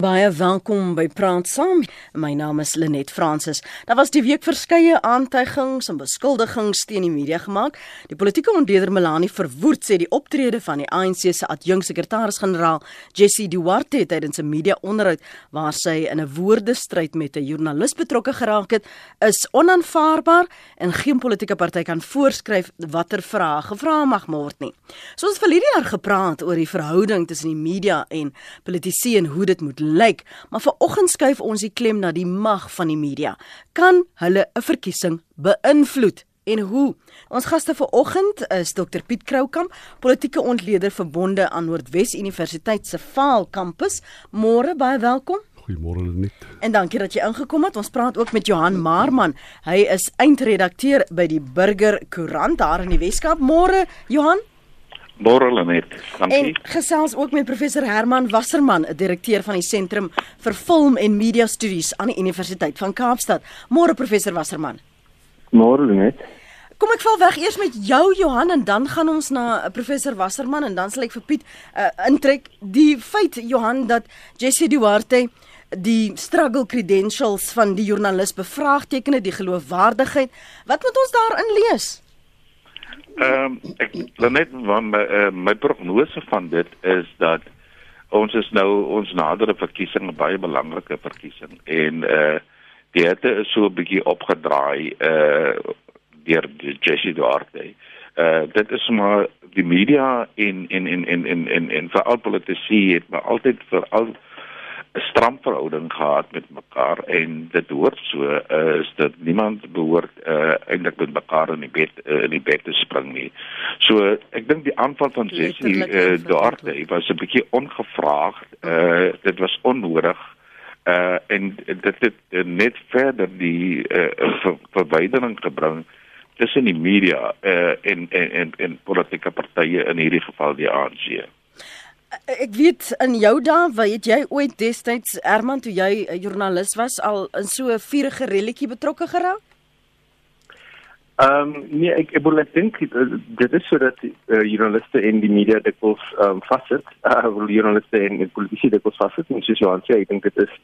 Baie welkom by Praat Saam. My naam is Lenet Fransis. Daar was die week verskeie aantuigings en beskuldigings teen die media gemaak. Die politieke ontleder Melanie Verwoerd sê die optrede van die ANC se adjunksekretaris-generaal, Jessie Duarte tydens 'n media-onderhoud waar sy in 'n woordestryd met 'n joernalis betrokke geraak het, is onaanvaarbaar en geen politieke party kan voorskryf watter vrae gevra mag word nie. So ons het vir hierdie jaar gepraat oor die verhouding tussen die media en politici en hoe dit moet lyk, maar vanoggend skuif ons die klem na die mag van die media. Kan hulle 'n verkiesing beïnvloed? En hoe? Ons gaste vanoggend is Dr Piet Kroukamp, politieke ontleder verbonde aan Noordwes Universiteit se Vaal kampus. Môre baie welkom. Goeiemôre Lenet. En dankie dat jy ingekom het. Ons praat ook met Johan Marman. Hy is eindredakteur by die Burger Koerant daar in die Weskaap. Môre Johan. Borrel net. Dankie. En gesels ook met professor Herman Wasserman, 'n direkteur van die Sentrum vir Film en Media Studies aan die Universiteit van Kaapstad. Môre professor Wasserman. Môre net. Kom ek val weg eers met jou Johan en dan gaan ons na eh, professor Wasserman en dan sal ek vir Piet uh, intrek die feit Johan dat Jessie Duarte die struggle credentials van die joernalis bevraagtekende die geloofwaardigheid. Wat moet ons daarin lees? Ehm um, ek net van my uh, my prognose van dit is dat ons is nou ons nadere verkiesing 'n baie belangrike verkiesing en eh uh, die het is so 'n bietjie opgedraai eh uh, deur Jessie Duarte. Eh uh, dit is maar die media en en en en en en, en veral politici het maar altyd vir al 'n stram verhouding gehad met mekaar en dit hoort so uh, is dat niemand behoort uh, eintlik met mekaar in die bed uh, in die bed te spring nie. So ek dink die aanval van Jessie uh, Duarte was 'n bietjie ongevraagd. Uh, dit was onnodig. Uh, en dit het net verder die uh, ver, verwydering gebring tussen die media uh, en, en en en politieke partye in hierdie geval die ANC. Eh, ek weet in jou dae, weet jy ooit destyds Herman toe jy 'n joernalis was al in so 'n vurige relletjie betrokke geraak? Ehm um, nee, ek ek bedoel ek dink eh, dit is sodat uh, joernaliste en die media dikwels ehm um, vassit. Uh, joernaliste en, politici en soos jy aan sê, ek dink dit is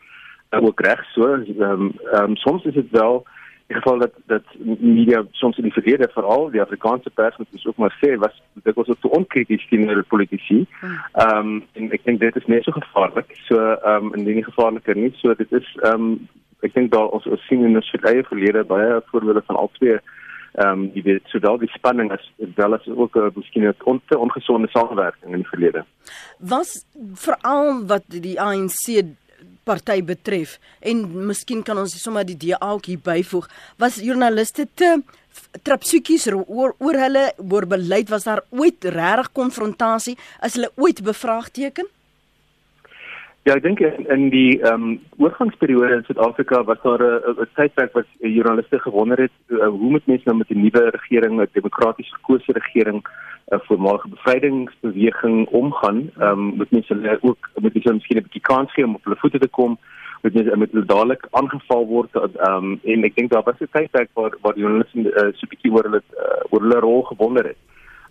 uh, ook reg so. Ehm um, um, soms is dit wel in geval dat dat media soms in die verlede veral die Afrikaanse pers moet ons ook maar sê was dit was ook te onkrities teenoor politici. Hmm. Ehm um, en ek dink dit is net so gevaarlik. So ehm um, in die gevaarliker nie. So dit is ehm um, ek dink daar ons, ons sien in ons eie verlede baie voorbeelde van al twee ehm um, die weet sowel die spanning as wel as ook uh, miskien 'n on, ongesonde samewerking in die verlede. Was veral wat die ANC party betref. En miskien kan ons sommer die DA ook hier byvoeg. Was joernaliste te trapsukies oor oor hulle oor beleid was daar ooit regtig konfrontasie as hulle ooit bevraagteken? Ja, ek dink in, in die ehm um, oorgangsperiode in Suid-Afrika was daar 'n tydperk wat joernaliste gewonder het uh, hoe moet mense nou met 'n nuwe regering, 'n demokraties verkose regering 'n voormalige bevrydingsbeweging omgaan. Ehm um, moet mense hulle ook moet mense miskien 'n bietjie kans gee om op hulle voete te kom. Moet mense met hulle dadelik aangeval word. Ehm um, en ek dink daar was 'n tydperk waar waar journaliste uh, so 'n bietjie oor hulle uh, oor hulle rol gewonder het.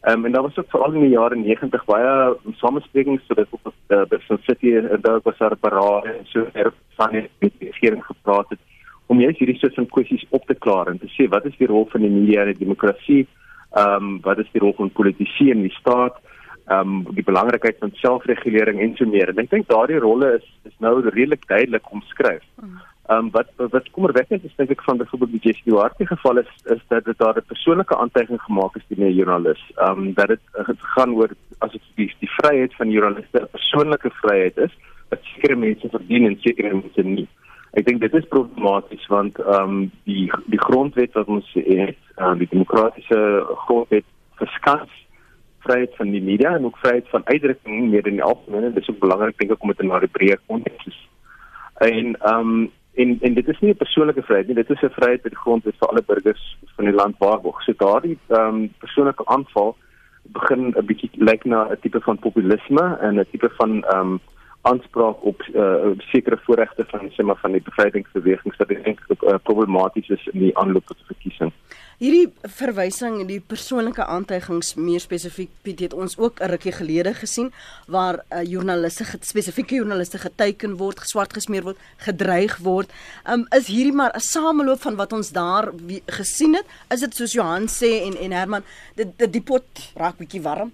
Ehm um, en daar was ook veral in die jare 90 baie samesprekings so dat uh, by Sun City en daar was daar beraad en so er van die regering gepraat het om juist hierdie soort van kwessies op te klaar en te sê wat is die rol van die media in die demokrasie? Ehm um, wat is die rol van politici in die staat? Ehm um, die belangrikheid van selfregulering en so meer. En ek dink daardie rolle is is nou redelik duidelik omskryf. Ehm um, wat wat kommerwekkend is dink ek van byvoorbeeld die Jessie Duarte geval is is dat dit daar 'n persoonlike aantuiging gemaak is teen 'n joernalis. Ehm um, dat dit uh, gaan oor as dit die, die vryheid van joernaliste 'n persoonlike vryheid is wat sekere mense verdien en sekere mense nie. Ek dink dit is problematies want ehm um, die die grondwet wat ons het, uh, die demokratiese grondwet verskaf vryheid van die media en ook vryheid van uitdrukking meer in die algemeen. Dit is ook belangrik dink ek om dit in 'n breër konteks te. En ehm um, en en dit is nie 'n persoonlike vryheid nie, dit is 'n vryheid wat die grondwet vir alle burgers van die land waarborg. So daardie ehm um, persoonlike aanval begin 'n bietjie lyk na 'n tipe van populisme en 'n tipe van ehm um, aanspraak op uh, sekere voorregte van sê maar van die bevrydingsbewegings wat dink uh, problematies is in die aanloop tot verkiesing. Hierdie verwysing en die persoonlike aantuigings meer spesifiek Piet het ons ook 'n rukkie gelede gesien waar 'n uh, joernaliste spesifieke joernaliste geteken word, geswart gesmeer word, gedreig word. Um is hierdie maar 'n sameloop van wat ons daar gesien het? Is dit soos Johan sê en en Herman, dit die, die pot raak bietjie warm?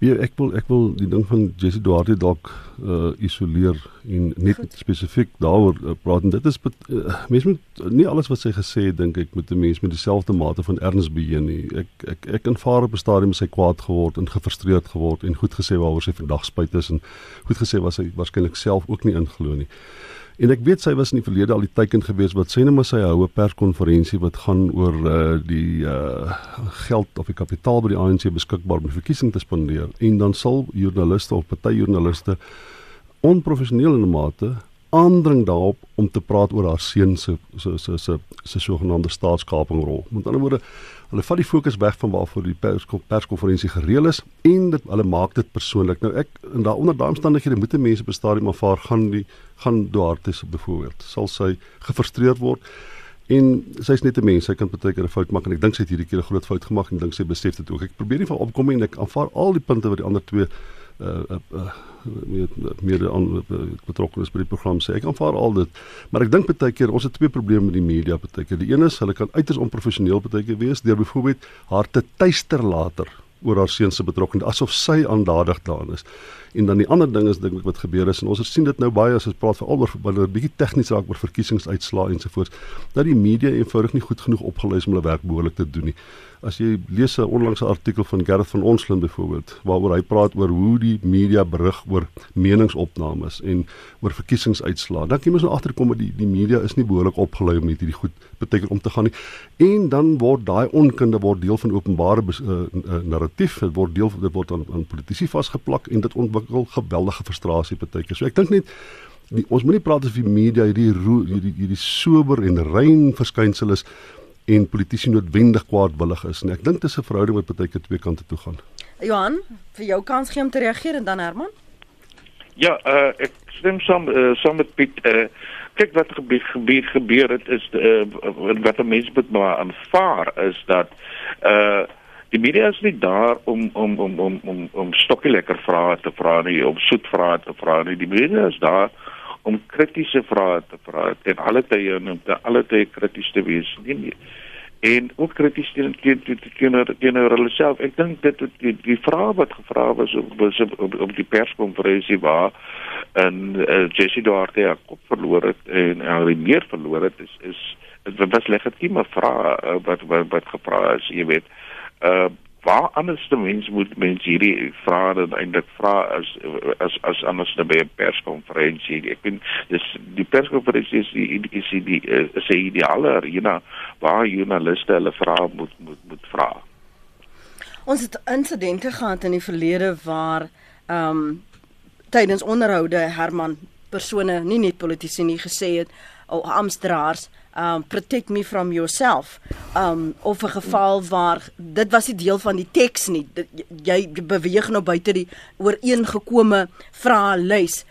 Ja, ek wil ek wil die ding van Jesse Duarte dalk uh isoleer en net Goed. spesifiek daaroor uh, praat en dit is uh, mense moet nie alles wat sy gesê het dink ek met 'n mens met dieselfde mate van erns beheer nie. Ek ek ek aanvaar op 'n stadium sy kwaad geword en gefrustreerd geword en goed gesê waaroor sy vandag spyt is en goed gesê was sy waarskynlik self ook nie inglo nie. En ek weet sy was in die verlede al die teiken gewees wat sê net maar sy hou 'n perskonferensie wat gaan oor uh die uh geld of die kapitaal by die ANC beskikbaar om die verkiesing te spandeer en dan sal joernaliste of partyjoernaliste onprofessioneel in 'n mate aandring daarop om te praat oor haar seun se se se se se sogenaamde staatskapingrol. Met ander woorde, hulle vat die fokus weg van waarvoor die perskonferensie gereël is en dit hulle maak dit persoonlik. Nou ek in daai onder daai omstandighede moet mense 'n stadium aanvaar gaan die gaan Duarte byvoorbeeld sal sy gefrustreerd word. En sy's net 'n mens, sy kan baie keer 'n fout maak en ek dink sy het hierdie keer 'n groot fout gemaak en dink sy besef dit ook. Ek probeer nie van opkom en ek aanvaar al die punte wat die ander twee uh uh, uh meer meer aan betrokke is by die program sê ek aanvaar al dit. Maar ek dink baie keer ons het twee probleme met die media baie keer. Die een is hulle kan uiters onprofessioneel baie keer wees deur byvoorbeeld haar te tuister later oor haar seun se betrokkeheid asof sy aandadig daarin is en dan die ander ding is dink ek wat gebeur is en ons sien dit nou baie as ons praat veral oor wanneer 'n bietjie tegnies raak oor verkiesingsuitslae ensovoorts dat die media eenvoudig nie goed genoeg opgelei is om hulle werk behoorlik te doen nie as jy lees 'n onlangse artikel van Gerrit van Onslow byvoorbeeld waaroor hy praat oor hoe die media berig oor meningsopnames en oor verkiesingsuitslae. Dan jy moet nou agterkom dat die die media is nie behoorlik opgelei om hierdie goed beteken om te gaan nie. En dan word daai onkunde word deel van openbare uh, uh, narratief, dit word deel dit word aan aan politici vasgeplak en dit ontwikkel geweldige frustrasie beteken. So ek dink net die, ons moenie praat as die media hierdie hierdie hierdie sober en rein verskynsel is en politici noodwendig kwaadwillig is en ek dink dis 'n verhouding wat baie keer twee kante toe gaan. Johan, vir jou kans gee om te reageer en dan Herman? Ja, uh, ek stem saam uh, saam met Piet. Uh, kyk wat gebeur gebeur gebeur het is uh, wat mense moet maar aanvaar is dat uh die media is nie daar om om om om om om stokkie lekker vrae te vra nie, om soet vrae te vra nie. Die media is daar om kritiese vrae te vra ten alle tye en om te alle tye krities te wees nie, nie. en ook krities teen teen teenoor hulle self ek dink dit die, die vrae wat gevra was op op, op, die perskonferensie waar en uh, Jessie Duarte het kop verloor het en hy meer verloor het is is dit was legitieme vrae uh, wat wat wat gevra is jy weet uh waar anders die mens moet mens hierdie vrae eintlik vra as as as anders by 'n perskonferensie. Ek vind dis die perskonferensie is die is die, die is die ideale arena waar joernaliste hulle vrae moet moet moet vra. Ons het insidente gehad in die verlede waar ehm um, tydens onderhoude Herman persone, nie net politici nie gesê het ou amstraars um protect me from yourself um of 'n geval waar dit was nie deel van die teks nie dit, jy beweeg nou buite die ooreengekome vraelys.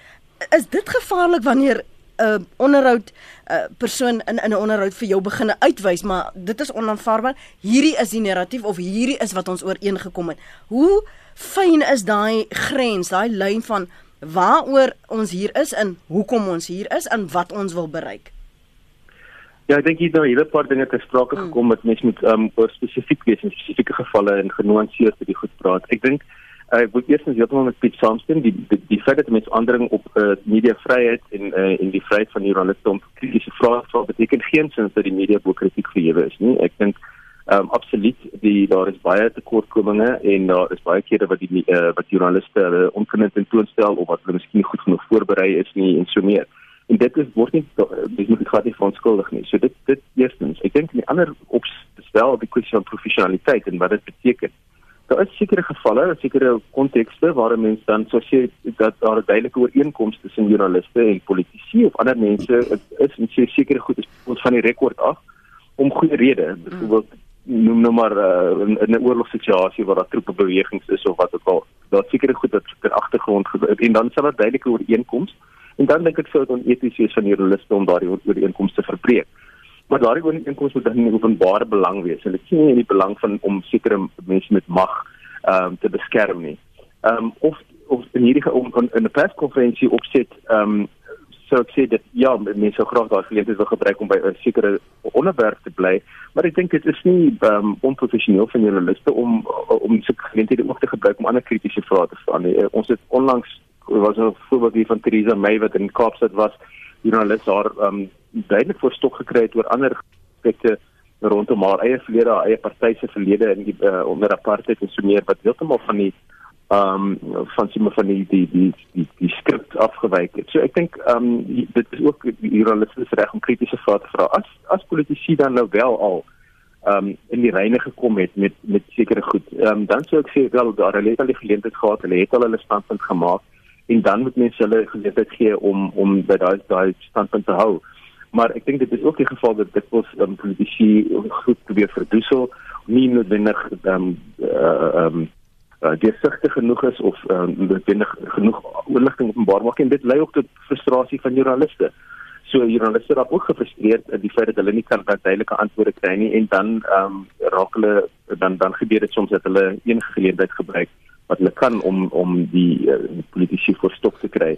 Is dit gevaarlik wanneer 'n uh, onderhoud uh, persoon in in 'n onderhoud vir jou begine uitwys maar dit is onaanvaarbaar hierdie is die narratief of hierdie is wat ons ooreengekom het. Hoe fyn is daai grens daai lyn van waaroor ons hier is en hoekom ons hier is en wat ons wil bereik Ja, ek dink hier nou 'n hele paar dinge te sprake hmm. gekom wat mens moet um, oor spesifiek wees in spesifieke gevalle en genuanceerd te die goed praat. Ek dink uh, ek wil eerstens heeltemal met Piet saamstem die die, die feit dat mense aandring op uh, mediavryheid en uh, en die vryheid van joernaliste om kritiese vrae te vra beteken geen sin dat die media bo kritiek verhewe is nie. Ek dink um, absoluut die daar is baie tekortkominge en daar is baie kere wat die uh, wat joernaliste hulle onkundig tentoonstel of wat hulle miskien goed genoeg voorberei is nie en so meer en dit is word nie dis moet glad nie verontskuldig nie. So dit dit eerstens, ek dink die ander opstel op die kwessie van professionaliteit en wat dit beteken. Daar is sekere gevalle, sekere kontekste waar mense dan soos jy dat daar 'n duidelike ooreenkoms tussen joernaliste en politici of ander mense is en sê sekere goed is van die rekord af om goeie redes. Byvoorbeeld noem nou maar uh, in, in 'n oorlogssituasie waar daar troepe bewegings is of wat ook al daar seker goed dat ter agtergrond en dan sal dit duidelike ooreenkomste en dan dink ek sou dit oneties wees van joernaliste om daardie ooreenkomste te verbreek. Maar daardie ooreenkomste moet dan in openbare belang wees. Dit sien nie in die belang van om sekere mense met mag ehm um, te beskerm nie. Ehm um, of of in hierdie om, in 'n perskonferensie opset ehm um, sou ek sê dat ja, mense sou graag daai geleentheid wil gebruik om by 'n sekere onderwerp te bly, maar ek dink dit is nie um, onprofessioneel van journaliste om om sulke geleenthede ook te gebruik om ander kritiese vrae te vra nie. Uh, ons het onlangs was 'n voorbeeld hier van Theresa May wat in Kaapstad was, joernalis haar um, duidelik voor stok gekry het oor ander aspekte rondom haar eie verlede, haar eie party se verlede in die uh, onder apartheid en so meer wat heeltemal van die ehm um, van sien van die die die die die skrip afgewyk het. So ek dink ehm um, dit is ook die journalistiese reg om kritiese vrae te vra. As as politici dan nou wel al ehm um, in die reine gekom het met met sekere goed. Ehm um, dan sou ek sê wel daar het hulle die geleentheid gehad, hulle het al hulle standpunt gemaak en dan moet mense hulle geleentheid gee om om by daai daai standpunt te hou. Maar ek dink dit is ook die geval dat dit was um, politici goed probeer verdoesel, nie noodwendig ehm um, ehm uh, um, uh, deursigtig genoeg is of uh, noodwendig genoeg oorligting openbaar maak en dit lei ook tot frustrasie van joernaliste. So joernaliste raak ook gefrustreerd in die feit dat hulle nie kan duidelike antwoorde kry nie en dan ehm um, raak hulle dan dan gebeur dit soms dat hulle enige geleentheid gebruik wat hulle kan om om die, uh, die politici voorstok te kry.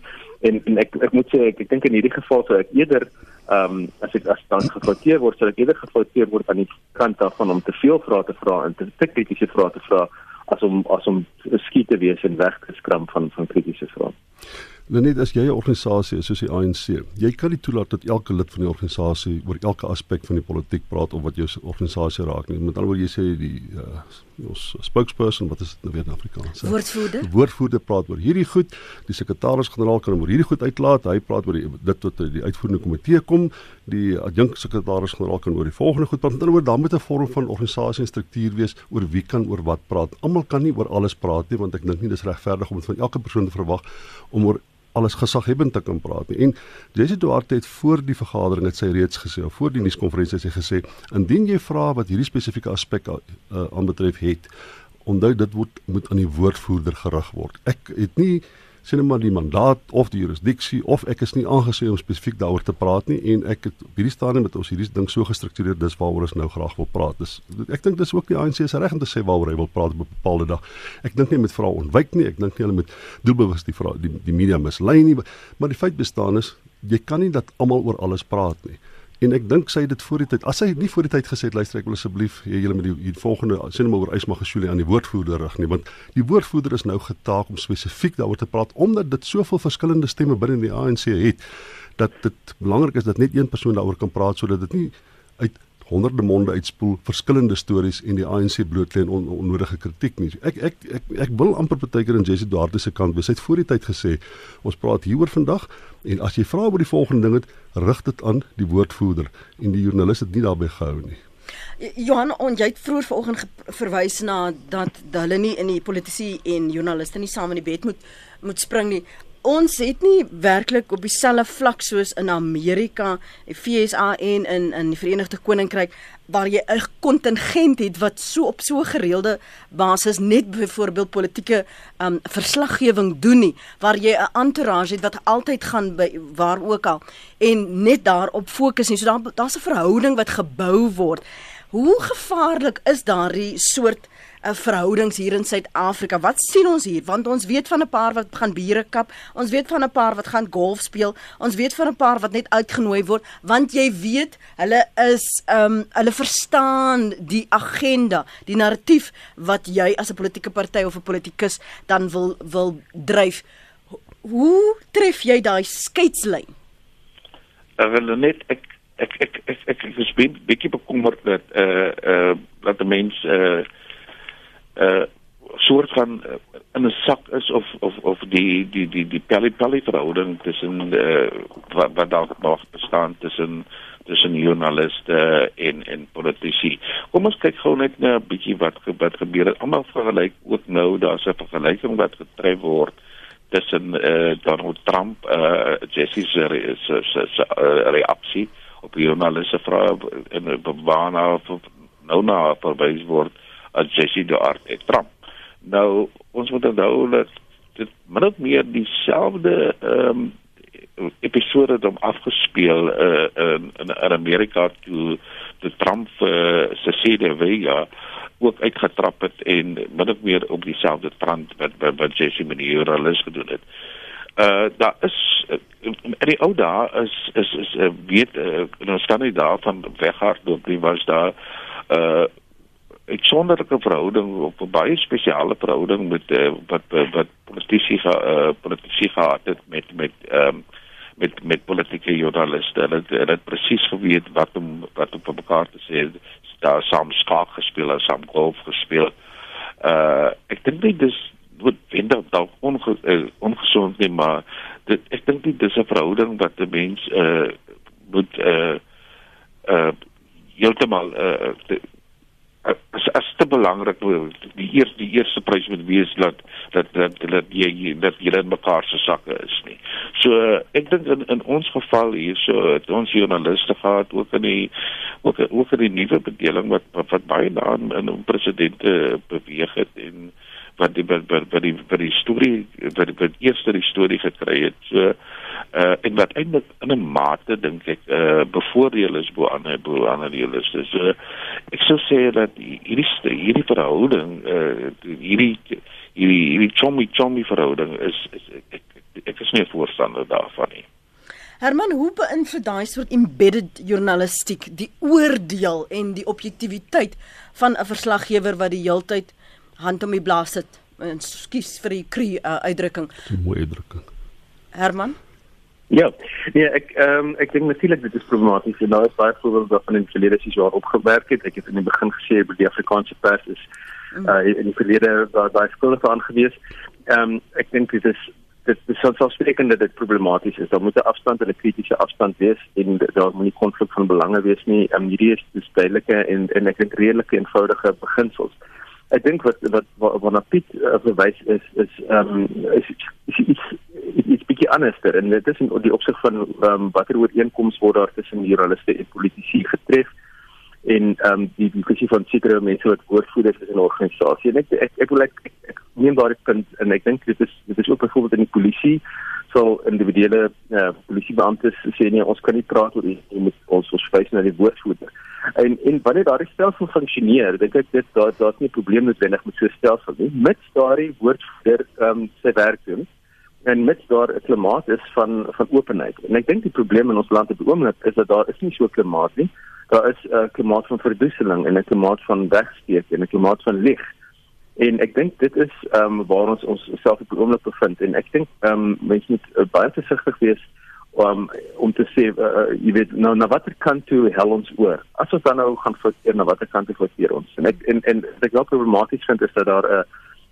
En, en ek ek moet sê ek, ek dink in hierdie geval sou ek eerder ehm um, as ek as dan gefouteer word, sou ek eerder gefouteer word aan die kant daarvan om te veel vrae te vra en te, te kritiese vrae te vra as om as om skiet te wees en weg te skram van van kritiese vrae. Nou net as jy 'n organisasie is soos die ANC, jy kan nie toelaat dat elke lid van die organisasie oor elke aspek van die politiek praat of wat jou organisasie raak nie. Met ander woorde jy sê die uh, ons spokesperson, wat is dit nou weer in Afrikaans? Woordvoerder. Woordvoerder praat oor hierdie goed, die sekretaris-generaal kan oor hierdie goed uitlaat, hy praat oor die, dit tot die uitvoerende komitee kom, die adjunk sekretaris-generaal kan oor die volgende goed praat. Met ander woorde dan moet 'n vorm van organisasie en struktuur wees oor wie kan oor wat praat. Almal kan nie oor alles praat nie want ek dink nie dis regverdig om van elke persoon te verwag om oor alles gesaghebbend te kan praat nie. En Jesse Duarte het voor die vergadering het sy reeds gesê, of voor die nuuskonferensie het sy gesê, indien jy vra wat hierdie spesifieke aspek uh, aanbetref het, onthou dit word moet aan die woordvoerder gerig word. Ek het nie sien net maar die mandaat of die jurisdiksie of ek is nie aangesien om spesifiek daaroor te praat nie en ek het op hierdie stadium met ons hierdie ding so gestruktureer dis waaroor ons nou graag wil praat. Dis ek dink dis ook die ANC se reg om te sê waaroor hy wil praat op 'n bepaalde dag. Ek dink nie met vrae ontwyk nie, ek dink nie hulle met doelbewus die vrae die, die media mislei nie, maar die feit bestaan is jy kan nie dat almal oor alles praat nie. En ek dink sy het dit voor die tyd. As sy nie voor die tyd gesê het luister ek wil asseblief hê julle met die, die volgende sê net maar oor Ysmagashule aan die woordvoerder rig nie, want die woordvoerder is nou getaak om spesifiek daaroor te praat omdat dit soveel verskillende stemme binne die ANC het dat dit belangrik is dat net een persoon daaroor kan praat sodat dit nie uit honderde monde uitspoel verskillende stories en die ANC blootlê on, onnodige kritiek nie. Ek ek ek ek wil amper partykeer in Jessie Duarte se kant wees. Hy het voor die tyd gesê ons praat hieroor vandag en as jy vra oor die volgende ding het, rig dit aan die woordvoerder en die joernalis het nie daarbey gehou nie. Johan, on, jy het vroeër vanoggend verwys na dat hulle nie in die politici en joernaliste nie saam in die bed moet moet spring nie ons het nie werklik op dieselfde vlak soos in Amerika, die FSA en in in die Verenigde Koninkryk waar jy 'n kontingent het wat so op so gereelde basis net byvoorbeeld politieke um verslaggewing doen nie, waar jy 'n entourage het wat altyd gaan by waar ook al en net daarop fokus nie. So daar daar's 'n verhouding wat gebou word. Hoe gevaarlik is daardie soort uh, verhoudings hier in Suid-Afrika. Wat sien ons hier? Want ons weet van 'n paar wat gaan biere kap. Ons weet van 'n paar wat gaan golf speel. Ons weet van 'n paar wat net uitgenooi word want jy weet hulle is ehm um, hulle verstaan die agenda, die narratief wat jy as 'n politieke party of 'n politikus dan wil wil dryf. Hoe tref jy daai skeidslyn? Ek wil net ek ek ek ek ek is bietjie bekommerd dat eh uh, eh uh, dat die mense eh uh, uh soort van uh, in 'n sak is of of of die die die die pelly pelly verhouding tussen uh, wat wat daar nog bestaan tussen tussen joernaliste en en politici. Kom ons kyk gou net 'n bietjie wat wat gebeur het. Almal vergelyk ook nou daar's 'n vergelyking wat getref word tussen uh, Donald Trump uh Jesse se se se reaksie op joernaliste vrae en waarna nou na verwys word as Jessie Duarte Trump. Nou ons moet onthou dat dit min of meer dieselfde ehm um, episode het afgespeel uh, in in Amerika toe toe Trump uh, se sede Vega ook uitgetrap het en min of meer op dieselfde trant wat wat, wat Jesse Manier alles gedoen het. Uh daar is in die ou dae is is is uh, weet uh, ons kan nie daar van weghardloop nie was daar uh ek sonderlike verhouding op 'n baie spesiale verhouding met uh, wat wat politici uh, politici gehad het met met um, met met politieke journaliste. Hulle het, het presies geweet wat om wat vir mekaar te sê. Daar saam skaak gespeel en saam golf gespeel. Uh ek dink nie dis wat vind dalk onge, uh, ongesond nie, maar dit ek dink nie dis 'n verhouding wat 'n mens uh moet uh uh heeltemal uh as as te belangrik die eerste die eerste prys moet wees dat dat dat dat jy dat jy in mekaar se sakke is nie. So ek dink in in ons geval hier so het ons joernaliste gehad ook in die ook ook in die nuwe bedeling wat wat, wat baie daan in presidente beweeg het en wat die wat wat die wat die storie wat die wat eerste die storie gekry het. So uh en wat eintlik in 'n mate dink ek uh bevoordeel is bo ander bo ander journaliste. So ek sou sê dat hierdie hierdie verhouding uh hierdie hierdie hierdie chommy chommy verhouding is, is ek, ek ek is nie voorstander daarvan nie. Herman, hoe beïnvloed daai soort embedded journalistiek die oordeel en die objektiviteit van 'n verslaggewer wat die heeltyd hand om die blaas sit? Ekskuus vir die kry uh, uitdrukking. Mooi uitdrukking. Herman? Ja, nee, ek ehm um, ek dink natuurlik dit is problematies en daar is baie voorbeelde waarvan in die verlede ses jaar opgewerk het. Ek het in die begin gesê oor die Afrikaanse pers is uh in die verlede daar daai skuld vir aangewees. Ehm um, ek dink dit is dit is selfsprekend dat dit problematies is. Daar moet 'n afstand en 'n kritiese afstand wees en daar moet nie konflik van belange wees nie. Ehm um, hierdie is dis duidelike en en ek dink redelike eenvoudige beginsels. Ek dink wat wat wat na Piet uh, verwys is is ehm um, is is iets iets bietjie anderster. En dit is in die opsig van ehm um, watter ooreenkomste word daar tussen journaliste en politici getref? En ehm um, die die kwessie van sekere mense wat woordvoerders is in 'n organisasie. En ek ek wil ek, ek, ek neem daardie punt en ek dink dit is dit is ook byvoorbeeld in die polisie sal individuele uh, polisiebeamptes sê nee ons kan nie praat oor jy moet ons ons verwys na die woordvoerder. En en wanneer daardie stelsel funksioneer dink ek dit daar daar's nie 'n probleem noodwendig met so 'n stelsel nie. Mits daardie woordvoerder ehm um, sy werk doen en mits daar 'n klimaat is van van openheid. En ek dink die probleem in ons land op die oomblik is dat daar is nie so 'n klimaat nie. Daar is 'n klimaat van verduiseling en 'n klimaat van wegsteek en 'n klimaat van lig en ek dink dit is ehm um, waar ons ons self op die oomblik bevind. En ek dink ehm um, mense moet uh, baie versigtig wees om om te sê uh, jy weet nou na watter kant toe hel ons oor? As ons dan nou gaan verkeer na watter kant toe verkeer ons? En ek en en ek wel problematies vind is dat daar 'n uh,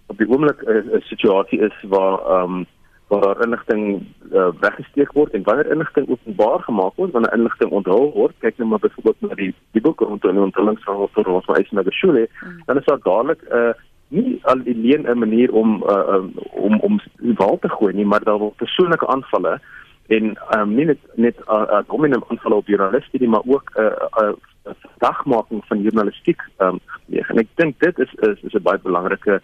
op die oomblik 'n uh, situasie is waar ehm um, waar daar inligting uh, weggesteek word en wanneer inligting openbaar gemaak word, wanneer inligting onthul word, kyk nou maar byvoorbeeld na die die boek rond die onthullings van wat ons maar eens na die skole, mm. dan is daar dadelik 'n uh, nie alleen 'n manier om uh, om om wal te gooi nie, maar daar word persoonlike aanvalle en um, nie net net uh, uh, dominante aanvalle op journaliste nie, maar ook 'n uh, uh, dagmaking van journalistiek um, gepleeg. En ek dink dit is is, is 'n baie belangrike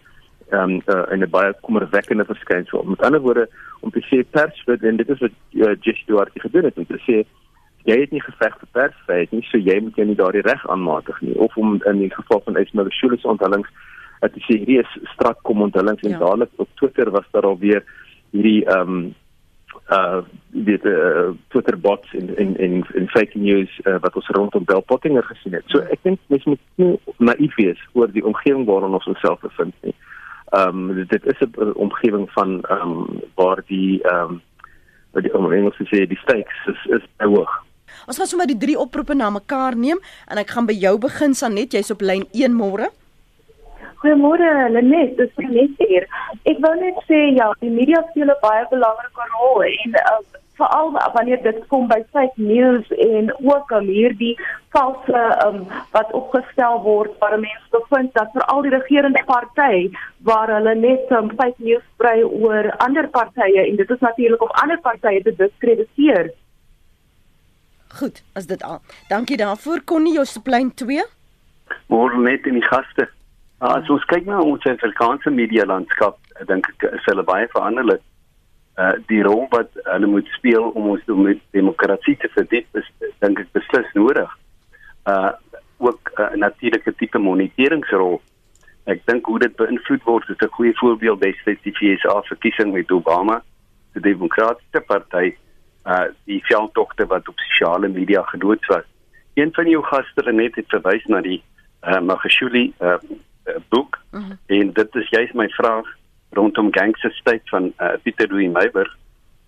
ehm um, uh, in 'n baie kommerwekkende verskynsel. Met ander woorde om te sê persvryheid en dit is wat uh, Jesse Duarte gedoen het om te sê jy het nie geveg vir persvryheid nie, so jy moet jou nie daardie reg aanmatig nie of om in die geval van Ismail Shule se onthullings dat sê hierdie is strak kom onthullings en ja. dadelik op Twitter was daar al weer hierdie ehm um, uh dit uh, Twitter bots en en en en fake news uh, wat ons rondom Bell Pottinger gesien het. So ek dink mens moet nie naïef wees oor die omgewing waarin ons onsself bevind nie. Ehm um, dit is 'n omgewing van ehm um, waar die ehm um, wat die om Engels te sê die stakes is is hoog. Ons gaan sommer die drie oproepe na mekaar neem en ek gaan by jou begin Sanet, jy's op lyn 1 môre. Goeiemôre Lenet, dis Lenet hier. Ek wou net sê ja, die media speel 'n baie belangrike rol en uh, veral wanneer dit kom by fake news en ook al hierdie valse um, wat opgestel word waar mense bevind dat veral die regerende party waar hulle net um, fake news sprei oor ander partye en dit is natuurlik om ander partye te diskrediteer. Goed, as dit al. Dankie daarvoor. Konnie jou supplein 2. Môre net in die gaste. As ons kyk na ons Afrikaanse media landskap, dink ek is hulle baie veranderlik. Uh die rol wat hulle moet speel om ons met demokrasie te verdiep, is dink ek beslis nodig. Uh ook 'n uh, natuurlike tipe moniteringsrol. Ek dink hoe dit beïnvloed word is 'n goeie voorbeeld destyds die FSA verkiesing met Obama, die Demokratiese Party, uh die veldtogte wat op sosiale media gedoods was. Een van jou gaste net het verwys na die uh Magashuli uh boek uh -huh. en dit is juist my vraag rondom Gangster State van uh, Pieter Louis Meiber.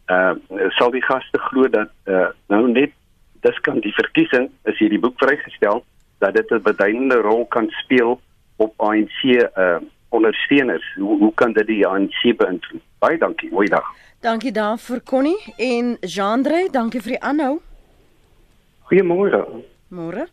Uh sal die gaste glo dat uh nou net dis kan die verkiesing is hierdie boek vrygestel dat dit 'n beduidende rol kan speel op ANC uh ondersteuners. Hoe hoe kan dit die ANC beïnvloed? Baie dankie. Goeiedag. Dankie daarvoor Connie en Jean-Andre, dankie vir die aanhou. Goeiemôre. Môre.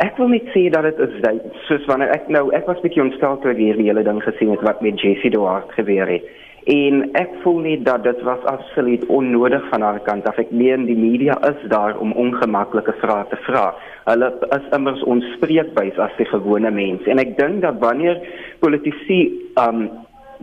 Ek wil net sê dat dit is dat soos wanneer ek nou ek was bietjie ontstel toe ek hierdie hele ding gesien het wat met Jessie Duarte gebeur het. En ek voel net dat dit was absoluut onnodig van haar kant af. Ek meen die media is daar om ongemaklike vrae te vra. Hulle is immers ons spreekbuis as die gewone mens. En ek dink dat wanneer politici um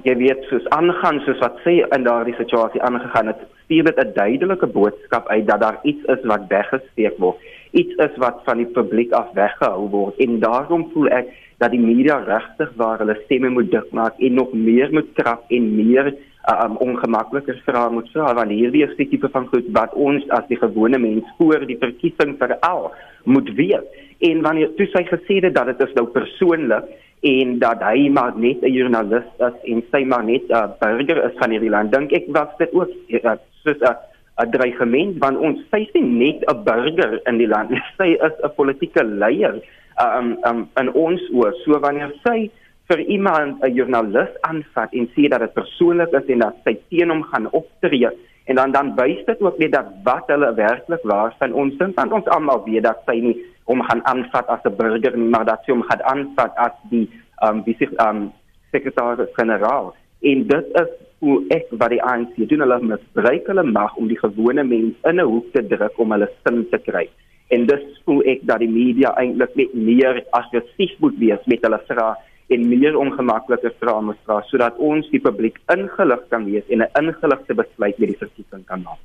jy weet soos aangaan soos wat sê in daardie situasie aangegaan het, stuur dit 'n duidelike boodskap uit dat daar iets is wat weggesteek word iets is wat van die publiek af weggehou word. En daarom voel ek dat die media regtig waar hulle stemme moet dik maak en nog meer moet trap en meer uh, um, ongemakliker vrae moet vra want hierdie is die tipe van goed wat ons as die gewone mens voor die verkiesing veral moet weet. En wanneer toe sy gesê het dat dit is nou persoonlik en dat hy maar net 'n joernalis is en sy maar net 'n uh, burger is van hierdie land dink ek was dit ook uh, soos 'n uh, 'n dreigement want ons sy is nie net 'n burger in die land sy is 'n politieke leier um, um in ons oor so wanneer sy vir iemand 'n joernalis aanvat en sê dat dit persoonlik is en dat sy teen hom gaan optree en dan dan wys dit ook net dat wat hulle werklik waar van ons dink want ons almal weet dat sy nie hom gaan aanvat as 'n burger nie maar dat sy hom gaan aanvat as die um wie sich um sekretaris-generaal. En dit is hoe ek wat die ANC doen hulle misbruik hulle mag om die gewone mens in 'n hoek te druk om hulle sin te kry. En dis hoe ek dat die media eintlik net meer aggressief moet wees met hulle vrae en meer ongemaklike vrae moet vra sodat ons die publiek ingelig kan wees en 'n ingeligte besluit met die verkiesing kan maak.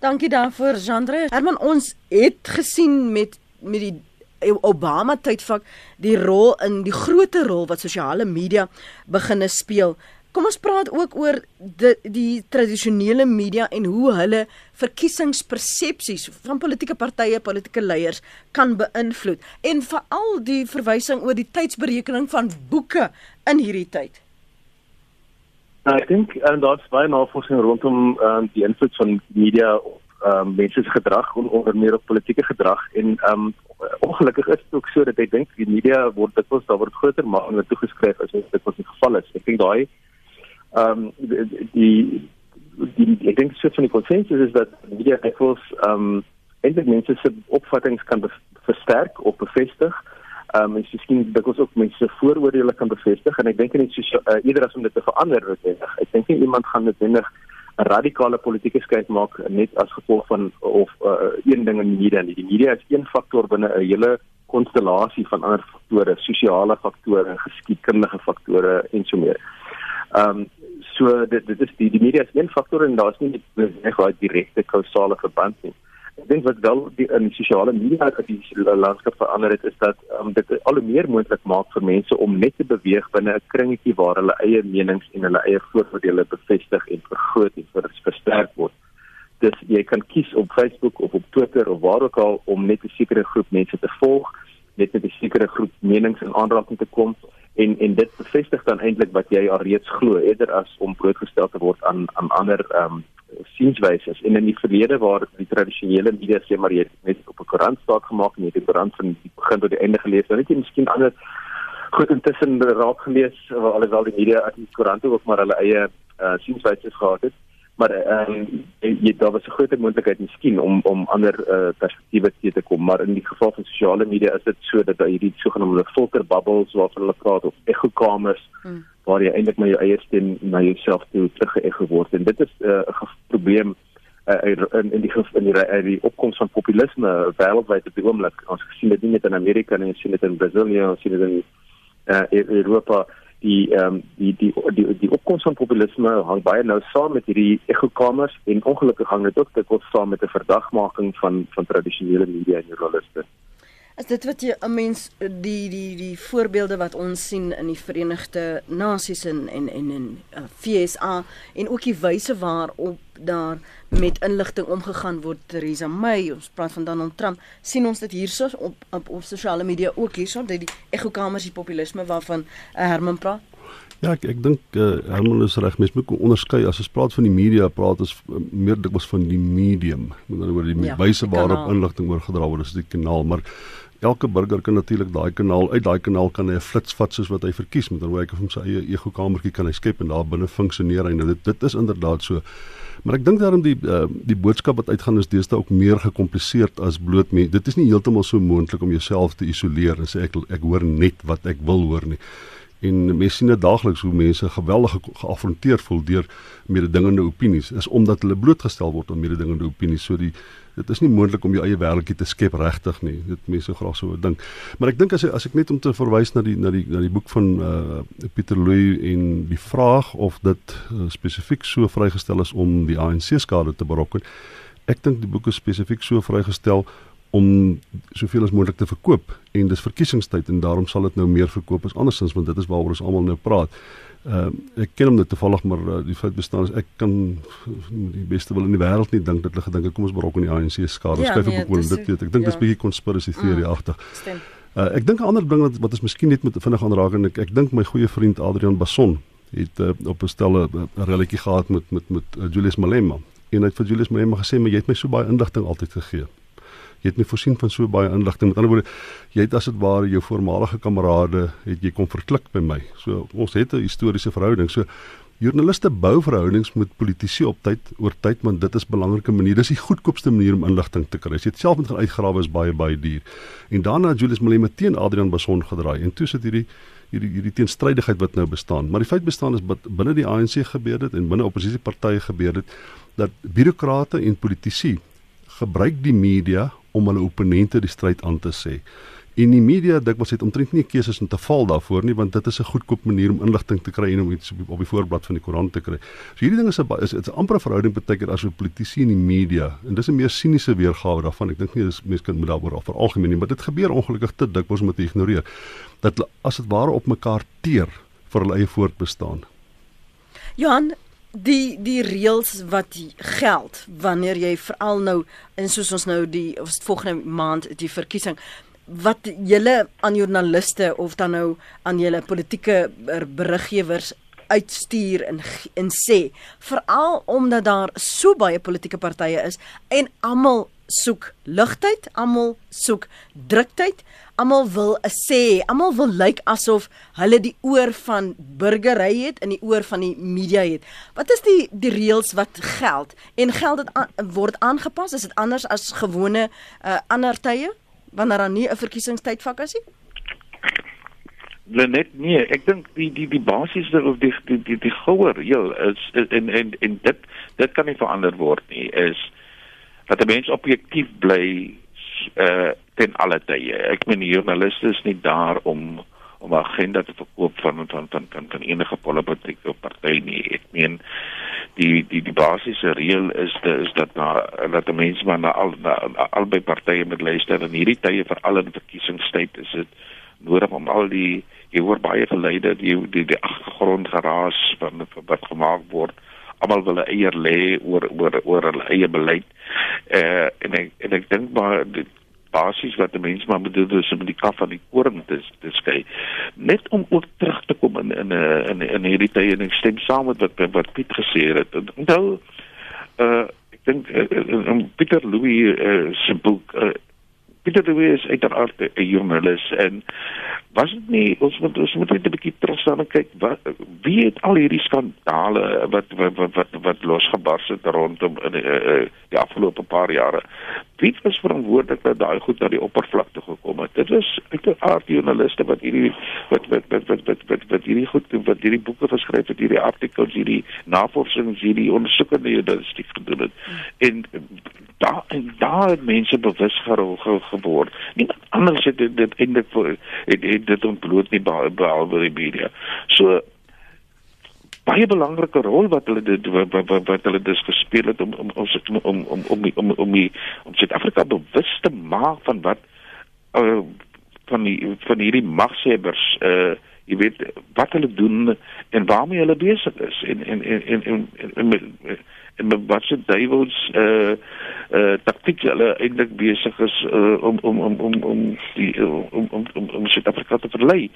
Dankie daarvoor Jandre. Herman ons het gesien met met die Obama tydvak die rol in die groot rol wat sosiale media beginne speel Kom ons praat ook oor die die tradisionele media en hoe hulle verkiesingspersepsies van politieke partye, politieke leiers kan beïnvloed en veral die verwysing oor die tydsberekening van boeke in hierdie tyd. Nou, ek dink en uh, daar's baie navorsing rondom um, die invloed van media op um, mense se gedrag en onder meer op politieke gedrag en um, ongelukkig is dit ook so dat ek dink die media word dit was daar word groter maar hulle toegeskryf as dit wat die geval is. Ek dink daai ehm um, die die ek dink so van die konsensus is dat media equals ehm um, eintlik mense se opvattinge kan versterk of bevestig. Ehm um, en miskien dikwels ook mense vooroordeele kan bevestig en ek dink net so uh, eerder as om dit te verander ek ek dink nie iemand gaan noodwendig 'n radikale politieke skuif maak net as gevolg van of uh, een ding in die media nie. Die media is een faktor binne 'n hele konstellasie van ander faktore, sosiale faktore, geskiedkundige faktore en so meer. Ehm um, So dit dit is die die media is een faktor en daar's nie net daai direkte kausale verband nie. Ek dink wat wel die in sosiale media dat die landskap verander het is dat um, dit al hoe meer moontlik maak vir mense om net te beweeg binne 'n kringetjie waar hulle eie menings en hulle eie vooroordeele bevestig en vergroot en ver, versterk word. Dus jy kan kies op Facebook of op Twitter of waar ook al om net 'n sekere groep mense te volg, net met 'n sekere groep menings in aanraking te kom en en dit bevestig dan eintlik wat jy al reeds glo eerder as om blootgestel te word aan aan ander ehm um, sienswyse en in die verlede waar die tradisionele media sê maar jy het net op 'n koerant staak gemaak en jy het die koerant van die begin tot die einde gelees dan het jy miskien ander goed intussen raak gelees alhoewel die media uit die koerante ook maar hulle eie uh, sienswyse gehad het maar ehm um, jy daar was 'n groot moontlikheid miskien om om ander uh, perspektiewe te te kom maar in die geval van sosiale media is dit so dat daar hierdie sogenaamde filter bubbles waarvan hulle praat of ekokamers hmm. waar jy eintlik met jou eie stem na jouself toe teruggeëgo word en dit is uh, 'n uh, probleem in in die in die, in die opkoms van populisme wêreldwyd op die oomblik. Ons sien dit nie net in Amerika nie, ons sien dit in Brasilië, ons sien dit in uh, Europa die ehm um, die die die die opkoms van populisme hang baie nou saam met hierdie ekokamers en ongelukkig hang dit ook kos saam met 'n verdagmaking van van tradisionele media en journaliste. Is dit wat jy 'n mens die die die voorbeelde wat ons sien in die Verenigde Nasies en en en in uh, FSA en ook die wyse waarop daar met inligting omgegaan word Theresa May ons praat van Donald Trump sien ons dit hierso op op, op sosiale media ook hierso dat die ekokamers die populisme waarvan uh, Herman praat Ja, ek ek dink uh, Herman is reg. Mens moet onderskei as ons praat van die media, praat ons uh, meer dikwels van die medium. Met ander woorde die ja, wyse waarop inligting oorgedra word, is die kanaal, maar elke burger kan natuurlik daai kanaal uit daai kanaal kan hy 'n flits vat soos wat hy verkies met hoe hy kan sy eie ego kamertjie kan hy skep en daar binne funksioneer hy. Nou dit dit is inderdaad so. Maar ek dink daarom die uh, die boodskap wat uitgaan is deesdae ook meer gekompliseerd as bloot me dit is nie heeltemal so moontlik om jouself te isoleer en sê ek ek hoor net wat ek wil hoor nie en mense sien dit daagliks hoe mense geweldig geafronteer voel deur mededingende opinies is omdat hulle blootgestel word aan mededingende opinies so die dit is nie moontlik om jou eie wêreldjie te skep regtig nie. Dit mense graag so dink. Maar ek dink as as ek net om te verwys na die na die na die boek van uh Pieter Louw en die vraag of dit uh, spesifiek so vrygestel is om die ANC skade te berokken. Ek dink die boek is spesifiek so vrygestel om soveel as moontlik te verkoop en dis verkiesingstyd en daarom sal dit nou meer verkoop as andersins want dit is waaroor ons almal nou praat. Ehm uh, ek ken hom net toevallig maar uh, die feit bestaan is ek kan die beste wil in die wêreld nie dink dat hulle gedink het kom ons brok in die ANC skade. Ja, Skryf nee, op oor dit weet ek dink dis ja. bietjie conspiracy theory mm, agtig. Stem. Uh, ek dink 'n ander ding wat wat is miskien net met vinnig aanraak en ek ek dink my goeie vriend Adrian Basson het uh, op 'n stelle 'n relletjie gehad met met met uh, Julius Malema en hy het vir Julius Malema gesê maar jy het my so baie inligting altyd gegee jy het my voorsien van so baie inligting. Met ander woorde, jy het as dit ware jou voormalige kamerade het jy kom verklik by my. So ons het 'n historiese verhouding. So joernaliste bou verhoudings met politici op tyd oor tyd want dit is 'n belangrike manier. Dis die goedkoopste manier om inligting te kry. As jy dit self moet gaan uitgrawe is baie baie duur. En daarna Julius Malema teen Adrian Bason gedraai en toe sit hierdie hierdie hierdie teenstrydigheid wat nou bestaan. Maar die feit bestaan is binne die ANC gebeur dit en binne oppositiepartye gebeur dit dat birokrate en politici gebruik die media om hulle opponente die stryd aan te sê. En die media dikwels het omtrent nie keuses om te val daarvoor nie want dit is 'n goedkoop manier om inligting te kry en om iets op die voorblad van die koerant te kry. So hierdie ding is 'n is dit's 'n ampere verhouding baie keer as 'n politisie en die media en dis 'n meer siniese weergawe daarvan. Ek dink nie dis mense kan met daaroor al veralgemeen nie, maar dit gebeur ongelukkig te dikwels om te ignoreer dat as dit ware op mekaar teer vir hulle eie voortbestaan. Johan, die die reëls wat geld wanneer jy veral nou en soos ons nou die volgende maand die verkiesing wat julle aan joernaliste of dan nou aan julle politieke beriggewers uitstuur en en sê veral omdat daar so baie politieke partye is en almal soek ligtheid, almal soek druktheid, almal wil 'n sê, almal wil lyk asof hulle die oor van burgery het en die oor van die media het. Wat is die die reëls wat geld? En geld dit word aangepas? Is dit anders as gewone uh, ander tye wanneer daar nie 'n verkiesingstydvak is nie? net nee, ek dink die die die basiese of die die die, die goue reël is en en en dit dit kan nie verander word nie is dat 'n mens objektief bly uh ten alle tye. Ek meen joernaliste is nie daar om om 'n agenda te verkoop van van van van, van enige politieke party nie. Ek meen die die die basiese reël is de, is dat na dat die mense maar na al na, na albei partye moet luister en hierdie tye vir al in verkiesingstyd is dit nodig om al die jy hoor baie geleide die die, die agtergrond geraas van wat gemaak word almal wil 'n eier lê oor oor oor hulle eie beleid. Eh uh, en ek en ek dink maar die basies wat die mense maar moet doen is om die kaf van die koring te te skei. Net om ook terug te kom in in 'n in, in hierdie tye en ek stem saam met wat wat Piet gesê het. Onthou uh, ek dink uh, Pieter Louw uh, se boek uh, Pieter de Wet is uiteraard 'n joernalis en was dit nie ons moet ons moet net 'n bietjie terugstaan en kyk wat wie het al hierdie skandale wat wat wat wat, wat losgebars het rondom in die, uh, die afgelope paar jare wie was verantwoordelik dat daai goed na die oppervlakte gekom het? Dit was uiteraard joernaliste wat hierdie wat wat wat wat wat wat, wat hierdie goed wat hierdie boeke geskryf het, hierdie artikels, hierdie navorsings, hierdie ondersoekende journalistiek gedoen het. En daar en daar het mense bewus geraak geword. Niemand anders het dit, dit eintlik vir het dit ontbloot nie behalwe die media. So baie belangrike rol wat hulle dit, wat, wat, wat hulle dus gespeel het om om ons om om om om om om, die, om Suid-Afrika bewus te maak van wat uh, van die van hierdie magsebbers uh eh, jy weet wat hulle doen en waarmee hulle besig is. En en en en en, en, en, en wat se duiwels uh uh taktiek hulle eintlik besig is uh, om om om om om die om om om, om Suid-Afrika te verlei.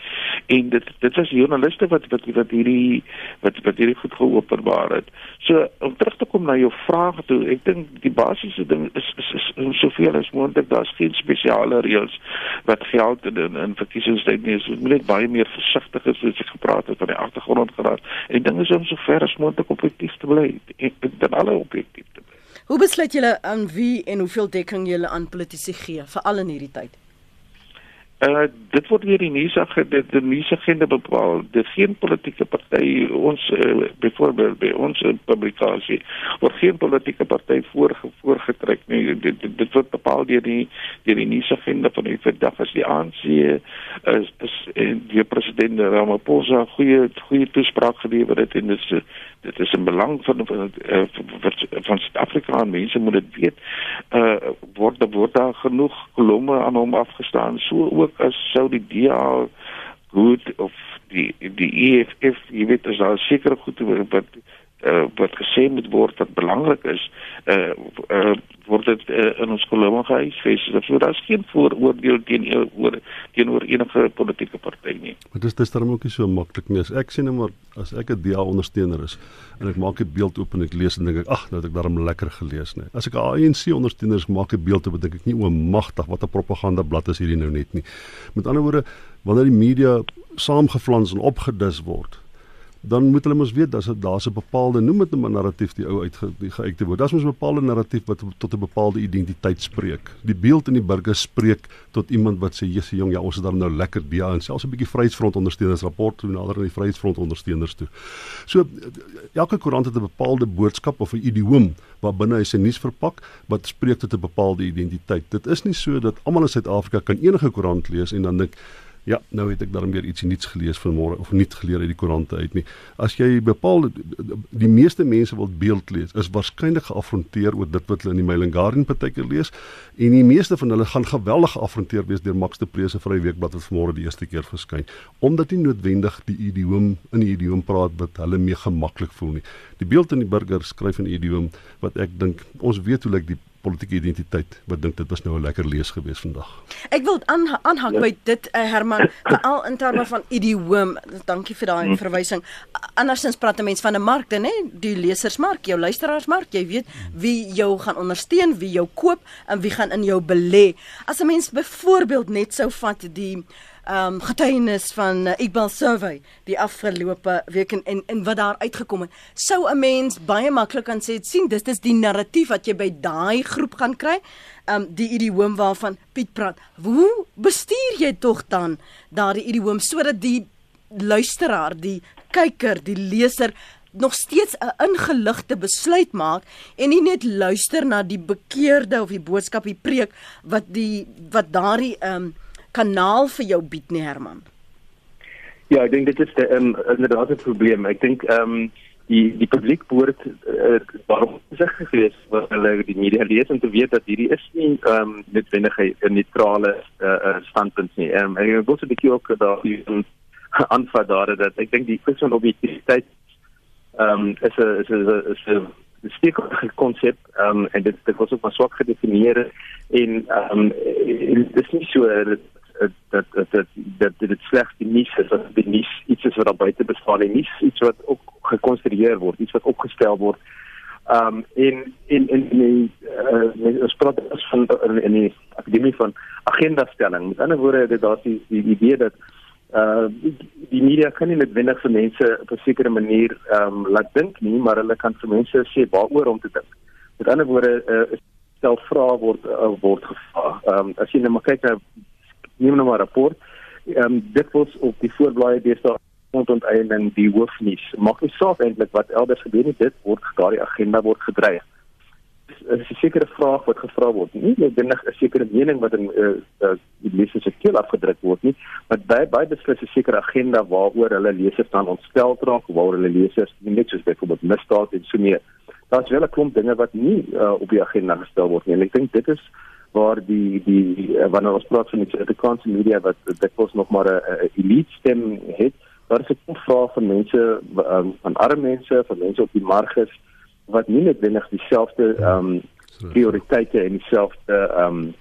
En dit dit was joernaliste wat wat wat hierdie wat wat hierdie goed geopenbaar het. So om terug te kom na jou vraag toe, ek dink die basiese ding is is, is, is soveel as moontlik daar's geen spesiale reëls wat geld in in verkiesingstyd nie. Ons moet net baie meer versigtig wees soos ek gepraat het van die agtergrond geraak. En dinge is om so ver as moontlik objektief te bly. Ek dink alle objektief te bly. Hoe besluit julle aan wie en hoeveel dekking julle aan politici gee veral in hierdie tyd? Uh dit word weer die nuus dit die nuus agenda bepaal. Dit geen politieke party ons uh, byvoorbeeld by ons publikasie word geen politieke party voorge, voorgetrek nie. Dit, dit dit word bepaal deur die deur die nuus agenda van die vandag as die ANC is is en die president Ramaphosa goeie goeie toespraak gelewer het en dit is dit is 'n belang van van van Suid-Afrika en mense moet dit weet. Uh word word daar genoeg kolomme aan hom afgestaan so ook as sou die DA goed of die die EFF jy weet as daar sekere goed wat uh, wat gesê moet word wat belangrik is uh, uh word dit uh, in ons kolomme gehuisves. So daar's geen vooroordeel teenoor teenoor enige politieke party nie. Maar dis dis daarom ook nie so maklik nie. As ek sien maar as ek 'n DA ondersteuner is en ek maak 'n beeld oop en ek lees en dink ek ag nou het ek daarom lekker gelees nê as ek 'n ANC ondersteuner is maak 'n beeld oop dink ek nie o magtig wat 'n propaganda blad is hierdie nou net nie. Met ander woorde wanneer die media saamgeflans en opgedis word dan moet hulle mos weet dat daar's 'n bepaalde noem dit 'n narratief die ou uitgeuite word. Daar's mos 'n bepaalde narratief wat tot 'n bepaalde identiteit spreek. Die beeld in die burger spreek tot iemand wat sê jy's jong, ja, ons is dan nou lekker DA en selfs 'n bietjie Vryheidsfront ondersteuners rapport toe nader aan die Vryheidsfront ondersteuners toe. So elke koerant het 'n bepaalde boodskap of 'n idioom wat binne hy sy nuus verpak wat spreek tot 'n bepaalde identiteit. Dit is nie so dat almal in Suid-Afrika kan enige koerant lees en dan dink Ja, nou het ek dan weer ietsie nuuts gelees vanmôre of nie geleer uit die koerante uit nie. As jy bepaal die meeste mense wil beeld lees, is waarskynlik geafronteer oor dit wat hulle in die Mail and Guardian partykeer lees en die meeste van hulle gaan geweldig geafronteer wees deur Max de Prese vir die weekblad wat vanmôre die eerste keer verskyn, omdat nie noodwendig die idioom in die idioom praat wat hulle mee gemaklik voel nie. Die beeld in die burger skryf in idioom wat ek dink ons weet hoe lyk die politieke identiteit wat dink dit was nou 'n lekker lees gewees vandag. Ek wil aanhang ja. by dit uh, Herman veral in terme van idioom. Dankie vir daai hmm. verwysing. Andersins praat 'n mens van 'n mark, dan hè, die lesersmark, jou luisteraarsmark. Jy weet wie jou gaan ondersteun, wie jou koop en wie gaan in jou belê. As 'n mens byvoorbeeld net sou vat die um, getuienis van uh, Iqbal survey die afgelope week en, en en wat daar uitgekom het. Sou 'n mens baie maklik kan sê sien dis dis die narratief wat jy by daai groep gaan kry. Ehm um, die idioom waarvan Piet praat. Hoe bestuur jy tog dan daardie idioom sodat die luisteraar die kyker die leser nog steeds 'n ingeligte besluit maak en nie net luister na die bekeerde of die boodskap die preek wat die wat daardie ehm um, kanaal vir jou bied nie Herman. Ja, ek dink dit is 'n um, inderdaad 'n probleem. Ek dink ehm um, die die publiek behoort uh, waarom sig gewees wat hulle die media lees om te weet dat hierdie is nie ehm um, noodwendig 'n neutrale uh, standpunt nie. Ehm um, ek wil bietjie ook daar die aanvat daar dat ek dink die kwessie van objektiviteit ehm um, is 'n is 'n is 'n steekrige konsep ehm um, en dit dit was ook maar swak gedefinieer en ehm um, dit is nie so dat dat dat dat dat dit slegs die nuus is wat die nuus iets is wat daar buite bestaan en nie iets wat ook gekonstrueer word iets wat opgestel word ehm um, in in in die uh, ons praat van in, in die akademie van agenda stelling met ander woorde dit daar is die idee dat uh die media kan nie noodwendig vir mense op 'n sekere manier ehm um, laat dink nie maar hulle kan vir mense sê waaroor om te dink met ander woorde uh, stel vrae word uh, word gevra. Ehm um, as jy net maar kyk na neem nou maar 'n rapport, ehm um, dit was op die voorblaaie deesdae onteiening die hoofnuus. Maak nie saak eintlik wat elders gebeur nie, dit word daardie agenda word gedreig. Dit is 'n sekere vraag wat gevra word. Nie noodwendig 'n sekere mening wat in uh, uh, die lesers se keel afgedruk word nie, maar baie baie beslis 'n sekere agenda waaroor hulle lesers dan ontstel raak, waaroor hulle lesers net soos byvoorbeeld misdaad en so meer. Daar's wel 'n klomp dinge wat nie uh, op die agenda gestel word nie. En ek dink dit is waar die die wanneer ons praat van die Suid-Afrikaanse media wat dit was nog maar 'n elite stem het daar is 'n vraag van mense um, van arme mense, van mense op die marges wat nie noodwendig dieselfde ehm um, prioriteite en dieselfde ehm um,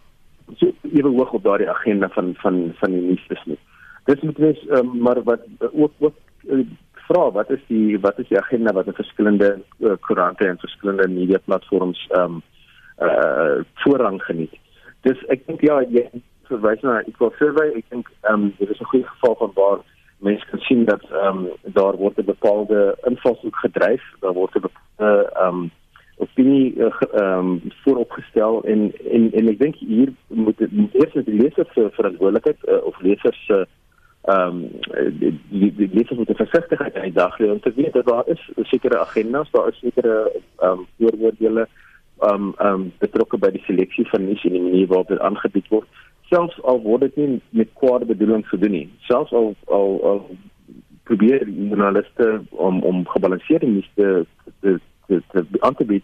so ewe hoog op daardie agenda van van van die nuus is nie. Dis moet wees um, maar wat ook ook uh, vra wat is die wat is die agenda wat in verskillende uh, koerante en verskillende media platforms ehm um, uh voorrang geniet. Dis ek dink ja, jy verwys na wil survey, ek dink ehm um, dit is 'n goeie geval van waar mense kan sien dat ehm um, daar word 'n bepaalde invalshoek gedryf, daar word 'n bepaalde ehm um, opinie ehm uh, um, vooropgestel en en en ek dink hier moet dit eers met die leser se verantwoordelikheid uh, of leser se ehm um, die die, leser moet versigtigheid die daglewe om te weet dat daar is sekere agendas, daar is sekere ehm um, vooroordeele um, um, betrokke by die seleksie van nuus en die manier waarop dit aangebied word selfs al word dit nie met kwade bedoelings gedoen nie. Selfs al al, al probeer journaliste om om gebalanseerde nuus te te te, te aan te bied.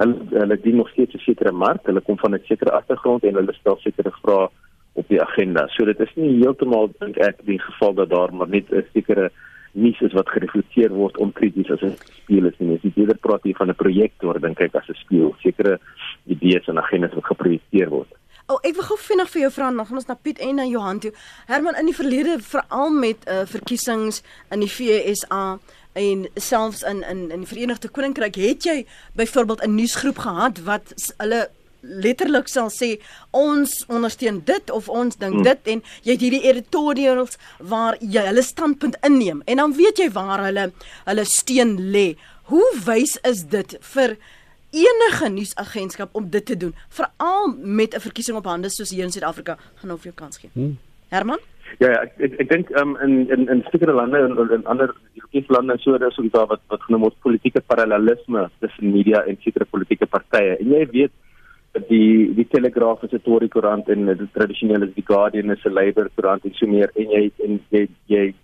Hulle hulle dien nog steeds 'n sekere mark, hulle kom van 'n sekere agtergrond en hulle stel sekere vrae op die agenda. So dit is nie heeltemal dink ek die geval dat daar maar net 'n sekere nuus is wat gereflekteer word onkrities as 'n speel is nie. As jy eerder praat hier van 'n projektor, dink ek as 'n speel, sekere idees en agendas wat geprojekteer word. O, oh, ek wil gou vinnig vir jou vra nog ons na Piet en na Johan toe. Herman in die verlede veral met uh, verkiesings in die FSA en selfs in in in die Verenigde Koninkryk het jy byvoorbeeld 'n nuusgroep gehad wat hulle letterlik sal sê ons ondersteun dit of ons dink hmm. dit en jy het hierdie editorials waar jy hulle standpunt inneem en dan weet jy waar hulle hulle steun lê. Hoe wys is dit vir enige nuusagentskap om dit te doen, veral met 'n verkiesing op hande soos hier in Suid-Afrika, gaan of jou kans gee. Hmm. Herman? Ja, ja ek ek, ek dink um, in in in sekere lande en in, in ander Europese lande so daar so daar wat wat genoem word politieke parallelisme tussen media en sekere politieke partye. En jy weet die die Telegraaf is 'n Tory koerant en die tradisionele is die Guardian is 'n Labour koerant en so meer en jy en jy jy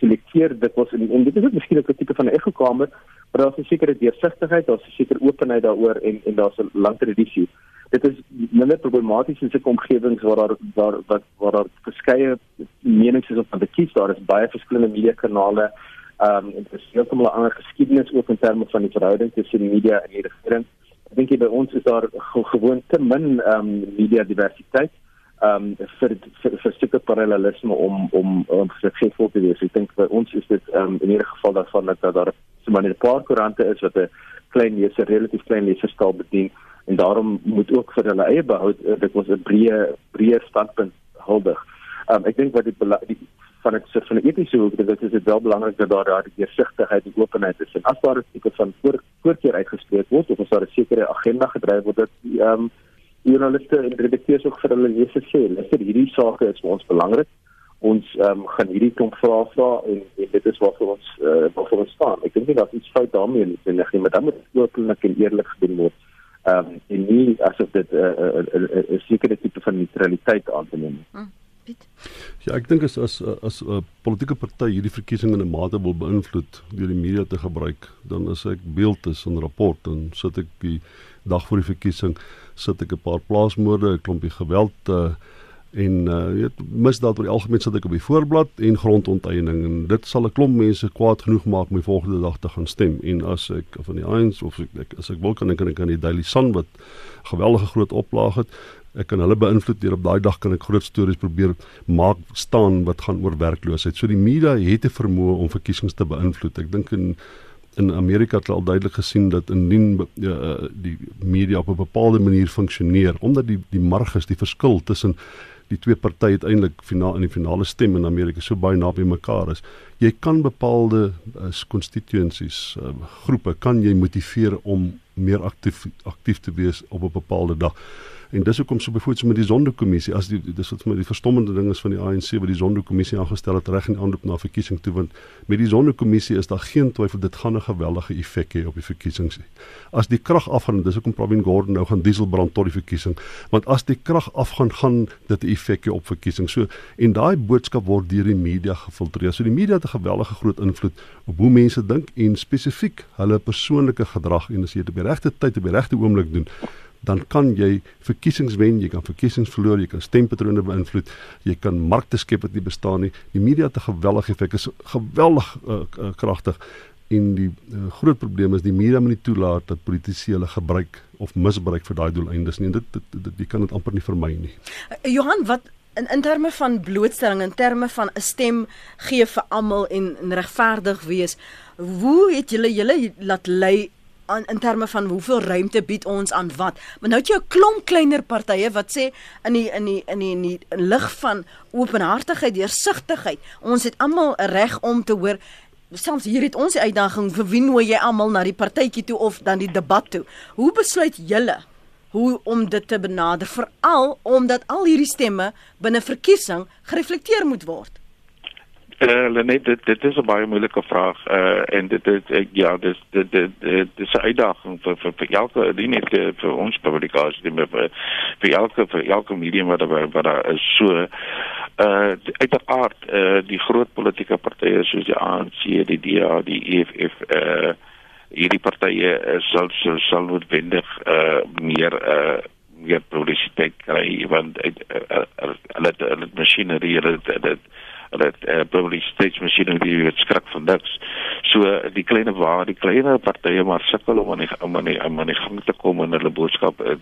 selekteer dit was in en dit is ook miskien 'n tipe van 'n ekkokamer maar daar's 'n sekere deursigtigheid, daar's 'n sekere openheid daaroor en en daar's 'n lang tradisie. Dit is minder problematies in sulke omgewings waar daar waar wat waar daar verskeie menings is op die kies, daar is baie verskillende media kanale. Ehm um, en dit is heeltemal 'n ander geskiedenis ook in terme van die verhouding tussen die media en die regering. Dink by ons is daar gewoon te min ehm um, media diversiteit ehm um, vir vir vir sulke parallelisme om om om suksesvol te wees. Ek dink by ons is dit ehm um, in enige geval daarvan dat daar so maar 'n paar koerante is wat 'n klein leser relatief klein leserskaal bedien en daarom moet ook vir hulle eie behoud eh, dit was 'n breë breër standpunt huldig. Um, ek dink wat die, die van dit so van etiese hoek dit is dit wel belangrik dat daar daardie deursigtigheid en openheid is en as daar 'n tipe van voor, voorkeur uitgespreek word of as daar 'n sekere agenda gedryf word dat ehm um, journaliste en redakteurs ook hulle lesers sê, luister hierdie sake is vir ons belangrik ons um, gaan hierdie klomp vrae vra en, en dit is waarvoor ons uh, waarvoor ons staan. Ek dink nie dat iets fout daarmee is nie, nie, maar dan moet openlik en eerlik gedoen word. Ehm um, en nie asof dit 'n uh, 'n uh, uh, uh, sekere tipe van neutraliteit aan te neem. Hmm. Ja, ek dink as as as 'n uh, politieke party hierdie verkiesing in 'n mate wil beïnvloed deur die media te gebruik, dan is ek beeld is 'n rapport en sit ek die dag voor die verkiesing sit ek 'n paar plaasmoorde, 'n klompie geweld uh, en uh weet misdaad oor die algemeen sit ek op die voorblad en grondonteiening en dit sal 'n klomp mense kwaad genoeg maak om die volgende dag te gaan stem en as ek van die eens of ek as ek wil kan ek kan ek aan die Daily Sun wat geweldige groot oplaag het ek kan hulle beïnvloed deur op daai dag kan ek groot stories probeer maak staan wat gaan oor werkloosheid so die media het 'n vermoë om verkiesings te beïnvloed ek dink in in Amerika het al duidelik gesien dat indien uh, die media op 'n bepaalde manier funksioneer omdat die die marges die verskil tussen die twee partye uiteindelik finaal in die finale stem in Amerika so baie naby mekaar is. Jy kan bepaalde uh, constituencies uh, groepe kan jy motiveer om meer aktief aktief te wees op 'n bepaalde dag. En dis hoekom so byvoorbeeld so met die sondekommissie as die dis wat met die verstommende ding is van die ANC wat die sondekommissie aangestel het reg in aanloop na verkiesing toe want met die sondekommissie is daar geen twyfel dit gaan 'n geweldige effek hê op die verkiesings. As die krag afgaan, dis hoekom Pravin Gordhan nou gaan diesel brand tot die verkiesing, want as die krag afgaan gaan dit 'n effek hê op verkiesing. So en daai boodskap word deur die media gefiltreer. So die media het 'n geweldige groot invloed op hoe mense dink en spesifiek hulle persoonlike gedrag en as jy dit op die regte tyd op die regte oomblik doen dan kan jy verkiesings wen, jy kan verkiesings verloor, jy kan stempatrone beïnvloed, jy kan markte skep wat nie bestaan nie. Die media het 'n geweldige effek, is geweldig uh, uh, kragtig en die uh, groot probleem is die media moet nie toelaat dat politici hulle gebruik of misbruik vir daai doeleindes nie. Dit, dit, dit jy kan dit amper nie vermy nie. Johan, wat in in terme van blootstelling, in terme van 'n stem gee vir almal en, en regverdig wees, hoe het julle julle laat lei aan in terme van hoeveel ruimte bied ons aan wat. Maar nou het jy 'n klomp kleiner partye wat sê in die in die in die in die lig van openhartigheid, deursigtigheid. Ons het almal 'n reg om te hoor Soms hier het ons die uitdaging vir wie nooi jy almal na die partytjie toe of dan die debat toe. Hoe besluit julle hoe om dit te benader veral omdat al hierdie stemme binne verkiesing gereflekteer moet word? Uh, Lenet, dit dit is 'n baie moeilike vraag uh en dit dit ek, ja dis dit dit dit is 'n uitdaging vir vir vir elke nie net vir ons publikasie maar vir vir elke vir elke medium wat wat daar is. So uh uiteraard uh die groot politieke partye soos die ANC, die DA, die EFF uh hierdie partye uh, sal sal sal noodwendig uh meer uh meer publisiteit kry want hulle uh, hulle masjinerie hulle hulle hulle het uh, publiciteits masjinerie wat skrik van niks. So die klein waar die klein partye maar sukkel om aan die om aan die, om aan die gang te kom en hulle boodskap uh,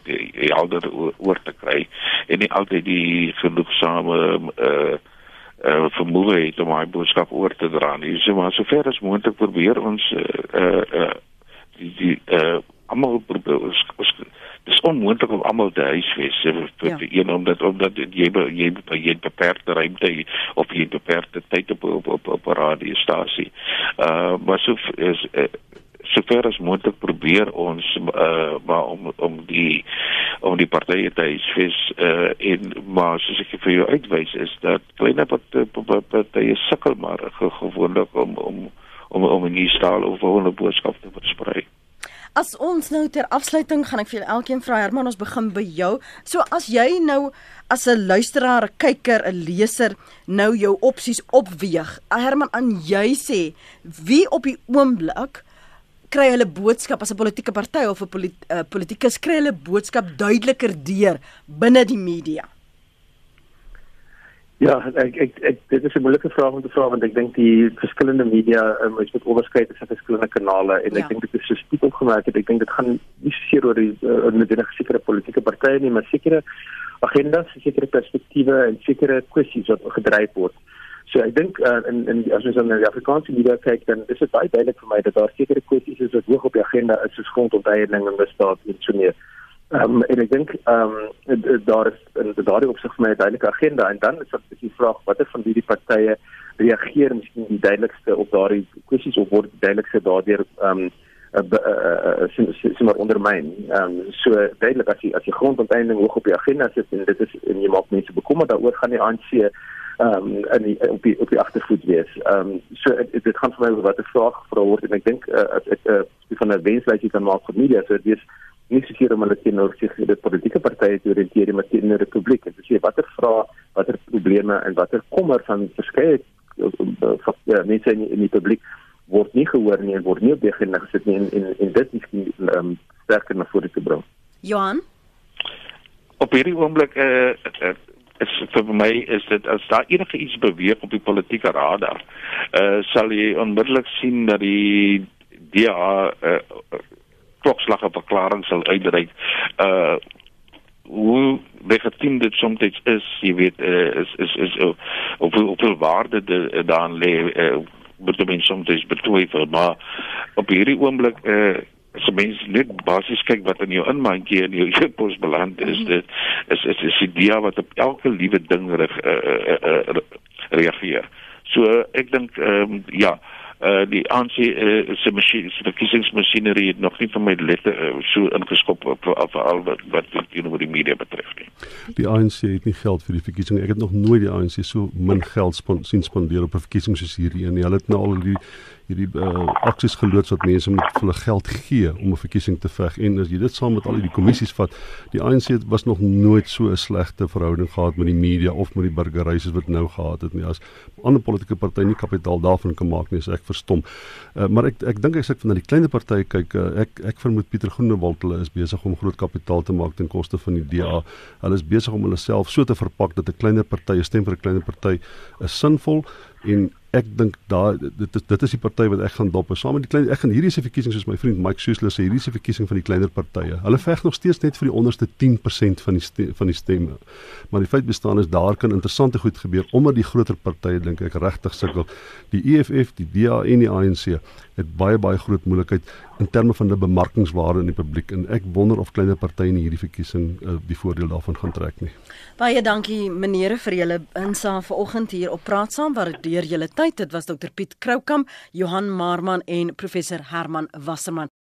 helder oor te kry en nie altyd die genoegsame uh uh vermoë het om hy boodskap oor te dra nie. So maar sover as moontlik probeer ons uh uh die die uh almal probeer ons, ons dis onmoontlik om almal te huisves vir ja. een omdat omdat jy jy jy beperkte ruimte of jy beperkte tyd op op op, op 'n radiostasie. Uh maar so is uh, sover as moontlik probeer ons uh maar om om die om die partye te huisves uh en maar soos ek vir jou uitwys is dat kleiner partye sukkel maar gewoonlik om om om om 'n nuwe staal of 'n boodskap te versprei. As ons nou ter afsluiting gaan ek vir elkeen vra Herman ons begin by jou. So as jy nou as 'n luisteraar, 'n kyker, 'n leser nou jou opsies opweeg. Herman aan jy sê wie op die oomblik kry hulle boodskap as 'n politieke party of 'n polit, uh, politikus kry hulle boodskap duideliker deur binne die media. Ja, ek ek, ek dit is 'n moeilike vraag om te vra want ek dink die verskillende media um, is met onderskeid tussen verskillende kanale en ja. ek dink dit is so stiep opgemaak het ek dink dit gaan nie seker oor die uh, met 'n sekere politieke partye nie, maar sekere agendas, sekere perspektiewe en sekere kwessies wat gedryf word. So ek dink uh, in in as ons na die Afrikaanse media kyk dan is dit baie duidelik vir my dat daar sekere kwessies is wat hoog op die agenda is soos grondonteeneming en misdaad en so meer. Ehm um, en ek dink ehm um, daar is in daardie opsig vir my 'n duidelike agenda en dan is dit die vraag watter van hierdie partye reageer miskien die duidelikste op daardie kwessies of word duidelikste daardeur ehm um, sien maar ondermyn. Ehm um, so duidelik as jy as jy grondonteeneming hoog op die agenda sit en dit is en jy maak mense bekommerd daaroor gaan die ANC ehm um, in die, op die op die agtervoet wees. Ehm um, so dit, dit gaan vir my oor watter vraag gevra word en ek dink uh, ek uh, van 'n wenslysie kan maak vir media so dit is nie seker om hulle teenoor sig die politieke partye te oriënteer maar teenoor die republiek en te sê watter vrae, watter probleme en watter kommer van verskeie ja, mense in, in die publiek word nie gehoor nie en word nie op die agenda gesit nie en en, en dit is nie um, sterker na vore te bring. Johan op hierdie oomblik eh uh, is vir my is dit as daar enige iets beweeg op die politieke radar eh uh, sal jy onmiddellik sien dat die DA uh, klokslag 'n verklaring sal uitreik. Uh hoe legitiem dit soms is, jy weet, uh, is is is uh, op op veel waarde de, uh, daarin lê uh, moet die mens soms betwyfel, maar op hierdie oomblik uh as mens net basies kyk wat in jou inmandjie en jou e-pos beland is mhm. dit is is is die idee wat op elke liewe ding reg uh, uh, uh, reageer. So ek dink ehm um, ja, uh die ANC uh, se masjien se verkiesingsmasjinerie het nog nie vir my letter uh, so ingeskop op op al wat wat teenoor die media betref nie. Die ANC het nie geld vir die verkiesing. Ek het nog nooit die ANC so min geld spon, sien spandeer op 'n verkiesing soos hierdie een. Hulle het nou al die hierdie uh, aksies geloods wat mense moet hulle geld gee om 'n verkiesing te veg en as jy dit saam met al die kommissies vat, die ANC was nog nooit so 'n slegte verhouding gehad met die media of met die burgery soos wat nou gehad het nie. As ander politieke partye nie kapitaal daarvan kan maak nie, is ek verstom. Uh, maar ek ek dink as ek van die kleiner partye kyk, uh, ek ek vermoed Pieter Groenewald hulle is besig om groot kapitaal te maak ten koste van die DA. Hulle is besig om hulle self so te verpak dat 'n kleiner party, 'n stem vir 'n kleiner party is sinvol en ek dink daai dit is dit is die party wat ek gaan dop saam met die klein ek gaan hierdie is 'n verkiesing soos my vriend Mike Schuessler sê hierdie is 'n verkiesing van die kleiner partye. Hulle veg nog steeds net vir die onderste 10% van die stem, van die stemme. Maar die feit bestaan is daar kan interessante goed gebeur omdat die groter partye dink ek regtig sukkel. Die EFF, die DA en die ANC het baie baie groot moeilikheid in terme van die bemarkingswaarde in die publiek en ek wonder of kleiner partye in hierdie verkiesing uh, die voordeel daarvan gaan trek nie. Baie dankie meneere vir julle insaag vanoggend hier op Praat Saam. Waardeer julle tyd. Dit was Dr Piet Kroukamp, Johan Marman en professor Herman Wasserman.